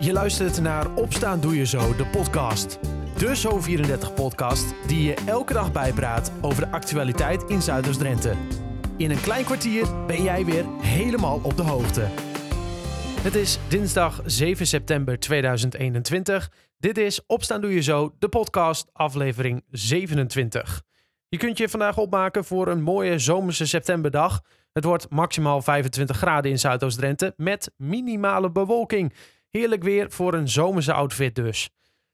Je luistert naar Opstaan Doe Je Zo, de podcast. De Zo34-podcast die je elke dag bijpraat over de actualiteit in Zuiders-Drenthe. In een klein kwartier ben jij weer helemaal op de hoogte. Het is dinsdag 7 september 2021. Dit is Opstaan Doe Je Zo, de podcast, aflevering 27. Je kunt je vandaag opmaken voor een mooie zomerse septemberdag. Het wordt maximaal 25 graden in Zuidoost-Drenthe met minimale bewolking. Heerlijk weer voor een zomerse outfit dus.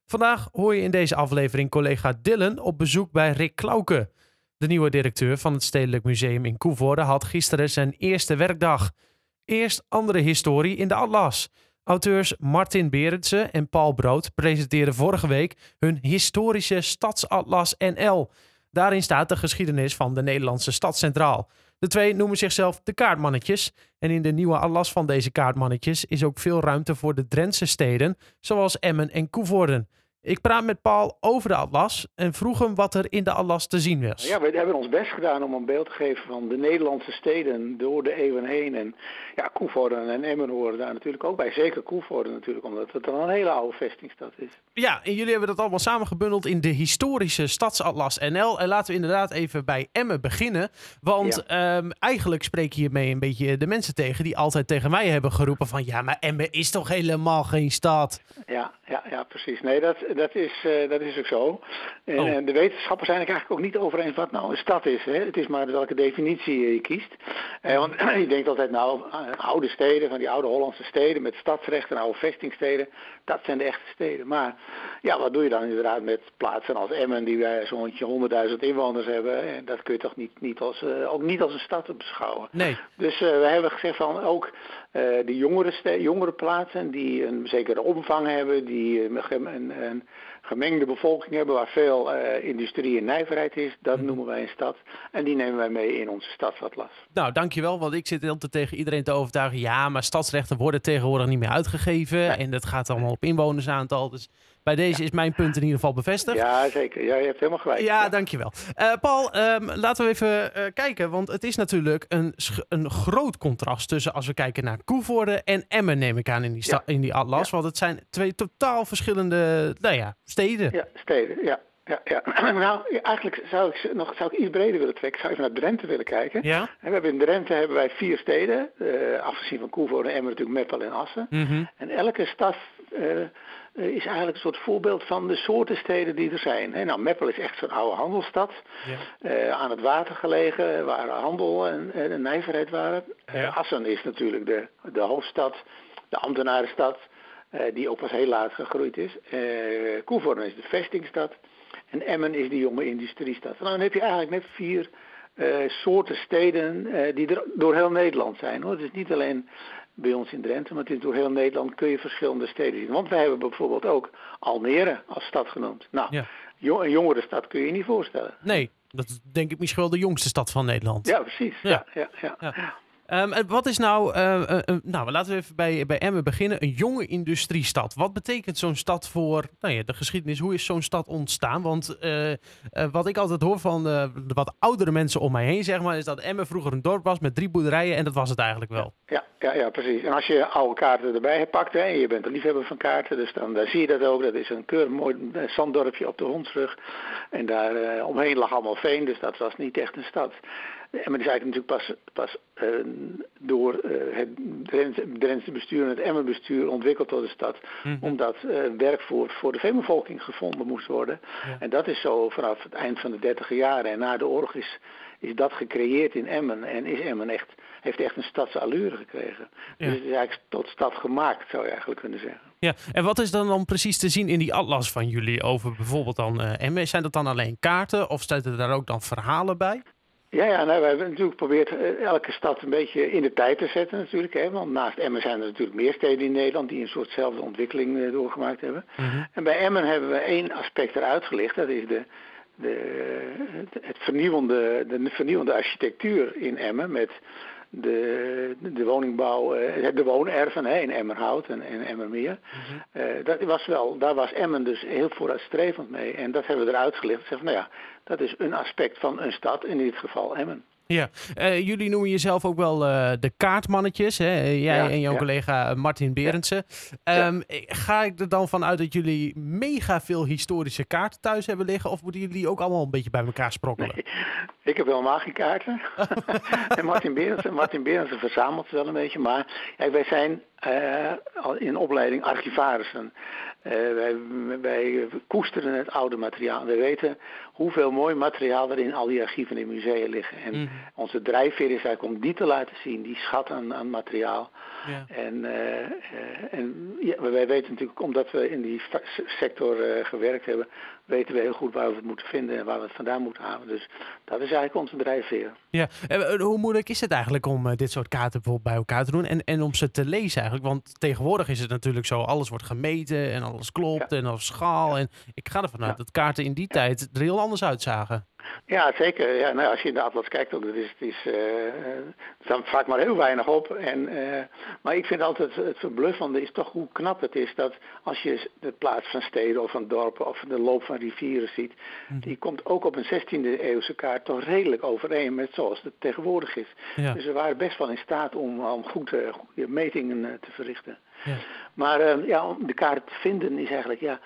Vandaag hoor je in deze aflevering collega Dylan op bezoek bij Rick Klauke. De nieuwe directeur van het Stedelijk Museum in Koevoorde had gisteren zijn eerste werkdag. Eerst andere historie in de Atlas. Auteurs Martin Berendsen en Paul Brood presenteerden vorige week hun historische Stadsatlas NL. Daarin staat de geschiedenis van de Nederlandse stad centraal. De twee noemen zichzelf de kaartmannetjes. En in de nieuwe atlas van deze kaartmannetjes is ook veel ruimte voor de Drentse steden, zoals Emmen en Koevoorden. Ik praat met Paul over de atlas en vroeg hem wat er in de atlas te zien was. Ja, we hebben ons best gedaan om een beeld te geven van de Nederlandse steden door de eeuwen heen. En ja, Koevoorden en Emmen horen daar natuurlijk ook bij. Zeker Koevoorden natuurlijk, omdat het dan een hele oude vestingstad is. Ja, en jullie hebben dat allemaal samengebundeld in de historische stadsatlas NL. En laten we inderdaad even bij Emmen beginnen. Want ehm, eigenlijk spreek je hiermee een beetje de mensen tegen die altijd tegen mij hebben geroepen van... Ja, maar Emmen is toch helemaal geen stad? Ja, ja, ja precies. Nee, dat, dat, is, uh, dat is ook zo. En, Oh. en de wetenschappers zijn het eigenlijk ook niet over eens wat nou een stad is. Hè? Het is maar welke definitie je kiest. Eh, want je denkt altijd, nou, eh, oude steden, van die oude Hollandse steden met stadsrecht en oude vestingsteden, dat zijn de echte steden. Maar ja, wat doe je dan inderdaad met plaatsen als Emmen, die wij zo'n 100.000 inwoners hebben? En dat kun je toch niet, niet als, eh, ook niet als een stad beschouwen. Nee. Dus uh, we hebben gezegd van ook uh, de jongere, jongere plaatsen die een zekere omvang hebben, die een, een, een gemengde bevolking hebben waar veel uh, industrie en nijverheid is, dat mm. noemen wij een stad. En die nemen wij mee in onze stadsatlas. Nou, dankjewel, want ik zit altijd tegen iedereen te overtuigen, ja, maar stadsrechten worden tegenwoordig niet meer uitgegeven ja. en dat gaat allemaal op inwonersaantal. Dus bij deze is mijn punt in ieder geval bevestigd. Ja, zeker. Ja, je hebt helemaal gelijk. Ja, dankjewel. Uh, Paul, um, laten we even uh, kijken. Want het is natuurlijk een, een groot contrast tussen als we kijken naar Koevoorde en Emmen, neem ik aan, in die, in die atlas. Want het zijn twee totaal verschillende nou ja, steden. Ja, steden, ja. Ja, ja. nou, eigenlijk zou ik nog zou ik iets breder willen trekken. Ik zou even naar Drenthe willen kijken. Ja? En we hebben in Drenthe hebben wij vier steden. Uh, afgezien van Koevoorde en Emmen natuurlijk Meppel en Assen. Mm -hmm. En elke stad uh, is eigenlijk een soort voorbeeld van de soorten steden die er zijn. He, nou, Meppel is echt zo'n oude handelsstad. Ja. Uh, aan het water gelegen, waar handel en, en nijverheid waren. Ja. Assen is natuurlijk de, de hoofdstad, de ambtenarenstad. die ook pas heel laat gegroeid is. Koevoorde is de vestingstad. En Emmen is die jonge industriestad. Nou, dan heb je eigenlijk net vier uh, soorten steden uh, die er door heel Nederland zijn. Hoor. Het is niet alleen bij ons in Drenthe, maar het is door heel Nederland kun je verschillende steden zien. Want wij hebben bijvoorbeeld ook Almere als stad genoemd. Nou, ja. een jongere stad kun je je niet voorstellen. Nee, dat is denk ik misschien wel de jongste stad van Nederland. Ja, precies. Ja. Ja, ja, ja. Um, wat is nou, uh, nou, laten we even bij, bij Emmen beginnen. Een jonge industriestad. Wat betekent zo'n stad voor nou ja, de geschiedenis? Hoe is zo'n stad ontstaan? Want wat ik altijd hoor van de wat oudere mensen om mij heen, zeg maar, is dat Emmen vroeger een dorp was met drie boerderijen en dat was het eigenlijk wel. Ja, ja, ja precies. En als je oude kaarten erbij hebt pakt, en je bent een liefhebber van kaarten, dus dan daar zie je dat ook. Dat is een keurig mooi zanddorpje op de Hondsrug. En daar omheen lag allemaal veen, dus dat was niet echt een stad. Emmen is eigenlijk natuurlijk pas, pas uh, door uh, het Drentse bestuur en het Emmenbestuur ontwikkeld tot een stad. Mhm. Mm. Omdat uh, werk voor, voor de veebevolking gevonden moest worden. Ja. En dat is zo vanaf het eind van de dertiger jaren. En na de oorlog is, is dat gecreëerd in Emmen. En is Emmen echt, heeft echt een stadse allure gekregen. Ja. Dus het is eigenlijk tot stad gemaakt, zou je eigenlijk kunnen zeggen. Ja, en wat is dan, dan precies te zien in die atlas van jullie over bijvoorbeeld dan Emmen? Zijn dat dan alleen kaarten of zitten daar ook dan verhalen bij? Ja, ja nou, we hebben natuurlijk geprobeerd elke stad een beetje in de tijd te zetten natuurlijk. Hè, want naast Emmen zijn er natuurlijk meer steden in Nederland die een soortzelfde ontwikkeling uh, doorgemaakt hebben. Mm -hmm. En bij Emmen hebben we één aspect eruit gelicht. Dat is de, de, het vernieuwende, de vernieuwende architectuur in Emmen met de, de woningbouw, uh, de woonerven hè, in Emmerhout en, en Emmermeer. Mm -hmm. uh, dat was wel, daar was Emmen dus heel vooruitstrevend mee. En dat hebben we eruit gelicht. Zeggen, nou ja, dat is een aspect van een stad, in dit geval Emmen. Ja, uh, jullie noemen jezelf ook wel uh, de kaartmannetjes. Hè? Jij ja, en jouw ja. collega Martin Berendsen. Ja. Um, ga ik er dan vanuit dat jullie mega veel historische kaarten thuis hebben liggen? Of moeten jullie ook allemaal een beetje bij elkaar sprokkelen? Nee, ik heb helemaal geen kaarten. en Martin Berendsen, Martin Berendsen verzamelt ze wel een beetje. Maar ja, wij zijn in opleiding archivarissen. Uh, wij, wij, koesteren het oude materiaal. We weten hoeveel mooi materiaal er in al die archieven en musea liggen. En mm. onze drijfveer is eigenlijk om die te laten zien, die schat aan, aan materiaal. Ja. En, uh, en ja, wij weten natuurlijk, omdat we in die sector gewerkt hebben, weten we heel goed waar we het moeten vinden en waar we het vandaan moeten halen. Dus dat is eigenlijk onze drijfveer. Ja, en hoe moeilijk is het eigenlijk om dit soort kaarten bijvoorbeeld bij elkaar te doen en, en om ze te lezen eigenlijk? Want tegenwoordig is het natuurlijk zo, alles wordt gemeten en alles klopt ja. en op schaal. Ja. En ik ga ervan uit dat kaarten in die tijd er heel anders uitzagen. Ja, zeker. Ja, nou, als je in de atlas kijkt, ook, dat is, het is, uh, er staat vaak maar heel weinig op. En, uh, maar ik vind altijd het verbluffende is toch hoe knap het is dat als je de plaats van steden of van dorpen of de loop van rivieren ziet, mm. die komt ook op een 16e eeuwse kaart toch redelijk overeen met zoals het tegenwoordig is. Ja. Dus we waren best wel in staat om, om goed, uh, goede metingen te verrichten. Ja. Maar ja, om de kaart te vinden is eigenlijk, ja,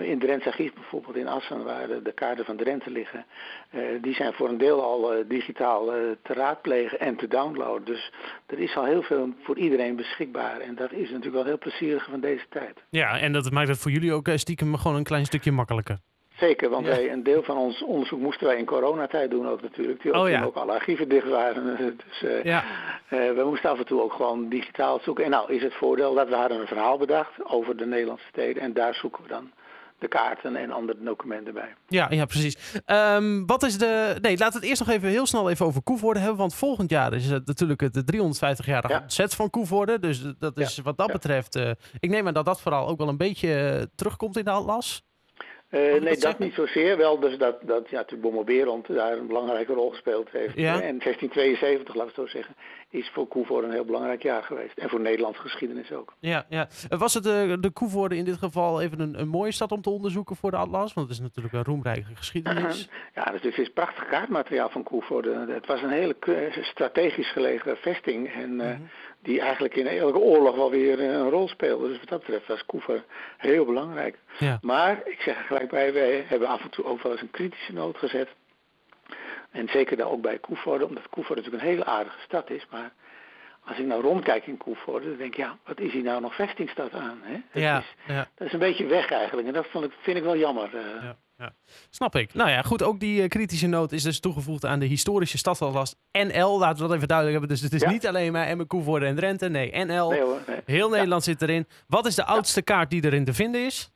in Drenthe Archief bijvoorbeeld in Assen, waar de, de kaarten van Drenthe liggen, uh, die zijn voor een deel al uh, digitaal te raadplegen en te downloaden. Dus er is al heel veel voor iedereen beschikbaar. En dat is natuurlijk wel heel plezierig van deze tijd. Ja, en dat maakt het voor jullie ook stiekem gewoon een klein stukje makkelijker. Zeker, want ja. wij, een deel van ons onderzoek moesten wij in coronatijd doen ook natuurlijk. Die ook, oh, ja. ook alle archieven dicht waren. Dus uh, ja. uh, we moesten af en toe ook gewoon digitaal zoeken. En nou is het voordeel dat we hadden een verhaal bedacht over de Nederlandse steden. En daar zoeken we dan de kaarten en andere documenten bij. Ja, ja precies. Um, wat is de. Nee, laten we het eerst nog even heel snel even over Koevoorde hebben. Want volgend jaar is het natuurlijk het 350-jarige ja. set van Koevoorde. Dus dat is ja. wat dat ja. betreft. Uh, ik neem aan dat dat vooral ook wel een beetje terugkomt in de atlas. Uh, nee, dat, niet zozeer. Wel dus dat, dat ja, natuurlijk Berend daar een belangrijke rol gespeeld heeft. Ja. En 1672, laten we zo zeggen, is voor Koevoorde een heel belangrijk jaar geweest. En voor Nederlandse geschiedenis ook. Ja, ja. Was het de, eh, de Koevoorde in dit geval even een, een mooie stad om te onderzoeken voor de Atlas? Want het is natuurlijk een roemrijke geschiedenis. ja, dus het is prachtig kaartmateriaal van Koevoorde. Het was een hele strategisch gelegen vesting. En uh, mm-hmm. die eigenlijk in elke oorlog wel weer een rol speelde. Dus wat dat betreft was Koevoorde heel belangrijk. Ja. Maar, ik zeg er gelijk bij, wij hebben af en toe ook wel eens een kritische noot gezet. En zeker daar ook bij Koevoorde, omdat Koevoorde natuurlijk een hele aardige stad is. Maar als ik nou rondkijk in Koevoorde, dan denk ik, ja, wat is hier nou nog vestingstad aan? Hè? Dat, ja, is, ja. dat is een beetje weg eigenlijk. En dat vond ik, vind ik wel jammer. Uh. Ja, ja. Snap ik. Nou ja, goed, ook die uh, kritische noot is dus toegevoegd aan de historische stadsallas NL. Laten we dat even duidelijk hebben. Dus het is niet alleen maar Emmen, Koevoorde en Drenthe. Nee, NL. Nee hoor, nee. Heel Nederland zit erin. Wat is de oudste kaart die erin te vinden is?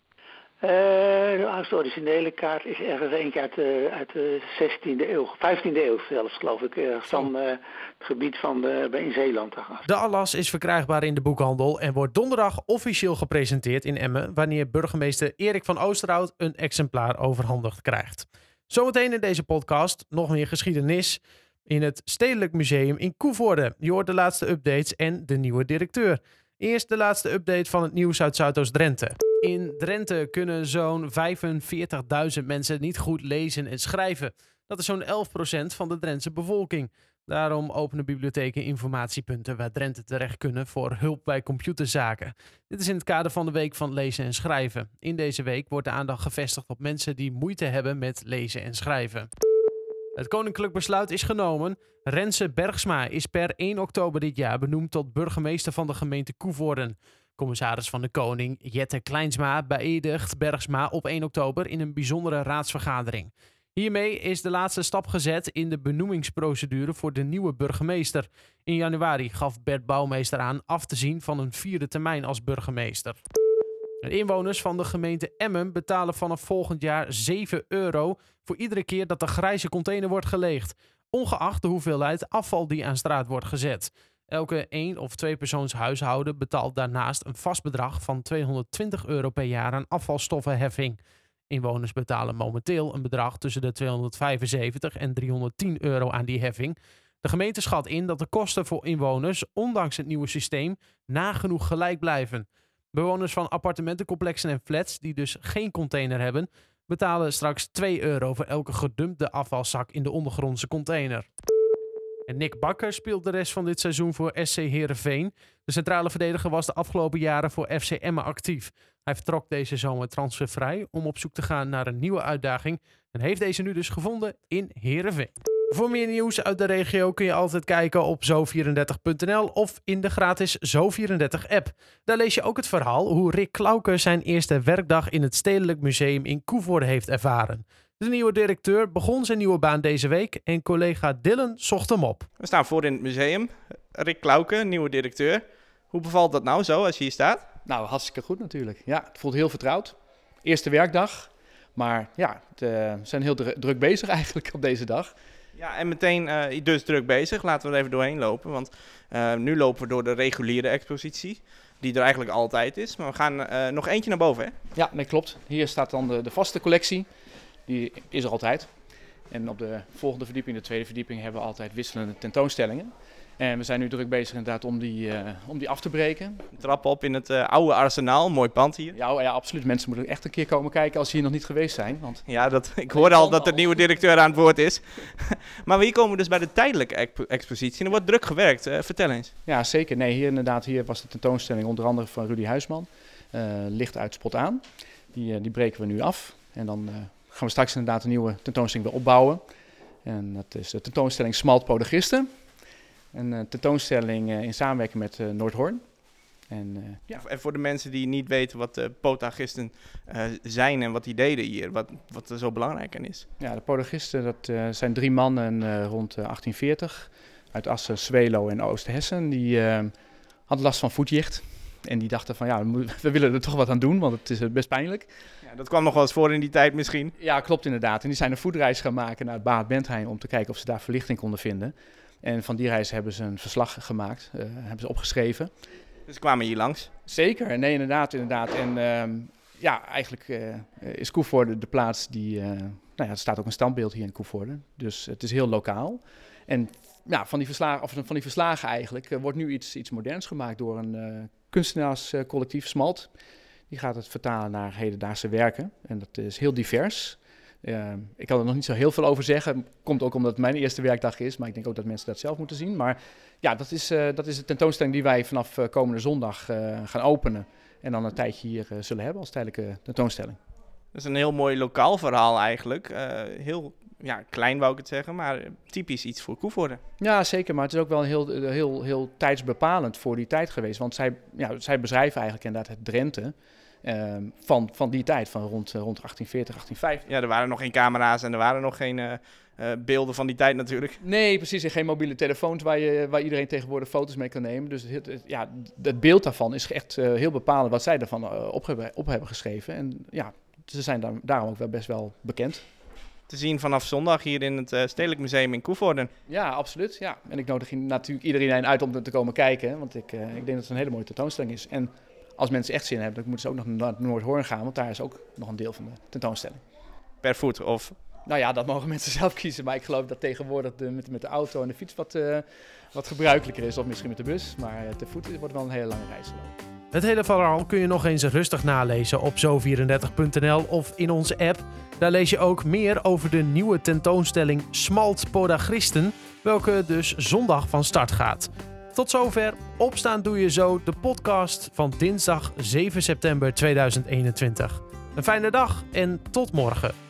De oudste originele kaart is ergens eentje uit, uit de 16e eeuw, 15e eeuw zelfs geloof ik, van het gebied van de, bij Zeeland. De Atlas is verkrijgbaar in de boekhandel en wordt donderdag officieel gepresenteerd in Emmen, wanneer burgemeester Erik van Oosterhout een exemplaar overhandigd krijgt. Zometeen in deze podcast nog meer geschiedenis in het Stedelijk Museum in Koevoorde. Je hoort de laatste updates en de nieuwe directeur. Eerst de laatste update van het nieuws uit Zuidoost-Drenthe. In Drenthe kunnen zo'n 45.000 mensen niet goed lezen en schrijven. Dat is zo'n 11% van de Drentse bevolking. Daarom openen bibliotheken informatiepunten waar Drenthe terecht kunnen voor hulp bij computerzaken. Dit is in het kader van de Week van Lezen en Schrijven. In deze week wordt de aandacht gevestigd op mensen die moeite hebben met lezen en schrijven. Het koninklijk besluit is genomen. Renze Bergsma is per 1 oktober dit jaar benoemd tot burgemeester van de gemeente Koevoorden. Commissaris van de Koning Jette Kleinsma beëdigt Bergsma op 1 oktober in een bijzondere raadsvergadering. Hiermee is de laatste stap gezet in de benoemingsprocedure voor de nieuwe burgemeester. In januari gaf Bert Bouwmeester aan af te zien van een vierde termijn als burgemeester. Inwoners van de gemeente Emmen betalen vanaf volgend jaar 7 euro voor iedere keer dat de grijze container wordt geleegd, ongeacht de hoeveelheid afval die aan straat wordt gezet. Elke één of twee persoons huishouden betaalt daarnaast een vast bedrag van 220 euro per jaar aan afvalstoffenheffing. Inwoners betalen momenteel een bedrag tussen de 275 en 310 euro aan die heffing. De gemeente schat in dat de kosten voor inwoners, ondanks het nieuwe systeem, nagenoeg gelijk blijven. Bewoners van appartementencomplexen en flats die dus geen container hebben, betalen straks 2 euro voor elke gedumpte afvalzak in de ondergrondse container. En Nick Bakker speelt de rest van dit seizoen voor SC Heerenveen. De centrale verdediger was de afgelopen jaren voor FC Emmen actief. Hij vertrok deze zomer transfervrij om op zoek te gaan naar een nieuwe uitdaging. En heeft deze nu dus gevonden in Heerenveen. Voor meer nieuws uit de regio kun je altijd kijken op zo34.nl of in de gratis Zo34-app. Daar lees je ook het verhaal hoe Rick Klauke zijn eerste werkdag in het Stedelijk Museum in Koevoorde heeft ervaren. De nieuwe directeur begon zijn nieuwe baan deze week en collega Dylan zocht hem op. We staan voor in het museum. Rick Klauke, nieuwe directeur. Hoe bevalt dat nou zo als je hier staat? Nou, hartstikke goed natuurlijk. Ja, het voelt heel vertrouwd. Eerste werkdag. Maar ja, eh, we zijn heel druk bezig eigenlijk op deze dag. Ja, en meteen uh, dus druk bezig. Laten we er even doorheen lopen. Want uh, nu lopen we door de reguliere expositie. Die er eigenlijk altijd is. Maar we gaan uh, nog eentje naar boven, hè? Ja, nee, klopt. Hier staat dan de, de vaste collectie. Die is er altijd. En op de volgende verdieping, de tweede verdieping, hebben we altijd wisselende tentoonstellingen. En we zijn nu druk bezig inderdaad om die, uh, om die af te breken. Trap op in het uh, oude arsenaal, mooi pand hier. Ja, ja, absoluut. Mensen moeten echt een keer komen kijken als ze hier nog niet geweest zijn. Want ja, dat, ik hoorde al dat de nieuwe directeur aan het woord is. maar hier komen we dus bij de tijdelijke expo expositie. En er wordt druk gewerkt. Uh, vertel eens. Ja, zeker. Nee, hier inderdaad, hier was de tentoonstelling onder andere van Rudy Huisman. licht uit spot aan. Die, die breken we nu af. En dan gaan we straks inderdaad een nieuwe tentoonstelling weer opbouwen. En dat is de tentoonstelling Smalt Podagisten. Een uh, tentoonstelling uh, in samenwerking met uh, Noordhoorn. En, ja. en voor de mensen die niet weten wat de podagisten zijn en wat die deden hier, wat, wat er zo belangrijk aan is. Ja, de podagisten dat zijn drie mannen rond 1840 uit Assen, Zwelo en Oost-Hessen. Die hadden last van voetjicht. En die dachten van ja, we willen er toch wat aan doen, want het is best pijnlijk. Ja, dat kwam nog wel eens voor in die tijd misschien. Ja, klopt inderdaad. En die zijn een voetreis gaan maken naar het Baat Bentheim om te kijken of ze daar verlichting konden vinden. En van die reis hebben ze een verslag gemaakt, uh, hebben ze opgeschreven. Dus ze kwamen hier langs? Zeker, nee inderdaad, inderdaad. En uh, ja, eigenlijk uh, is Koevoorde de plaats die... nou ja, er staat ook een standbeeld hier in Koevoorde. Dus het is heel lokaal. En ja, van die verslagen, of van die verslagen eigenlijk, wordt nu iets, iets moderns gemaakt door een kunstenaarscollectief, Smalt. Die gaat het vertalen naar hedendaagse werken. En dat is heel divers. Ik kan er nog niet zo heel veel over zeggen. Komt ook omdat het mijn eerste werkdag is. Maar ik denk ook dat mensen dat zelf moeten zien. Maar ja, dat is, dat is de tentoonstelling die wij vanaf komende zondag gaan openen. En dan een tijdje hier zullen hebben als tijdelijke tentoonstelling. Dat is een heel mooi lokaal verhaal eigenlijk. heel ja, klein wou ik het zeggen, maar typisch iets voor Koevoorde. Ja, zeker. Maar het is ook wel heel, heel, heel tijdsbepalend voor die tijd geweest. Want zij, ja, zij beschrijven eigenlijk inderdaad het Drenthe. Um, van, van die tijd, van rond, rond 1840, 1850. Ja, er waren nog geen camera's en er waren nog geen uh, uh, beelden van die tijd natuurlijk. Nee, precies. En geen mobiele telefoons waar, je, waar iedereen tegenwoordig foto's mee kan nemen. Dus het, het ja, het beeld daarvan is echt heel bepalend wat zij ervan op, hebben, op hebben geschreven. En ja, ze zijn daar, daarom ook wel best wel bekend. Te zien vanaf zondag hier in het Stedelijk Museum in Koevoorden. Ja, absoluut. Ja. En ik nodig natuurlijk iedereen uit om er te komen kijken. Want ik, ik denk dat het een hele mooie tentoonstelling is. En als mensen echt zin hebben, dan moeten ze ook nog naar Noordhoorn gaan, want daar is ook nog een deel van de tentoonstelling. Per voet of? Nou ja, dat mogen mensen zelf kiezen, maar ik geloof dat tegenwoordig de, met, met de auto en de fiets wat, uh, wat gebruikelijker is, of misschien met de bus, maar te voet wordt wel een hele lange reis gelopen. Het hele verhaal kun je nog eens rustig nalezen op zo34.nl of in onze app. Daar lees je ook meer over de nieuwe tentoonstelling Smalt Podagristen, welke dus zondag van start gaat. Tot zover. Opstaan doe je zo, de podcast van dinsdag 7 september 2021. Een fijne dag en tot morgen.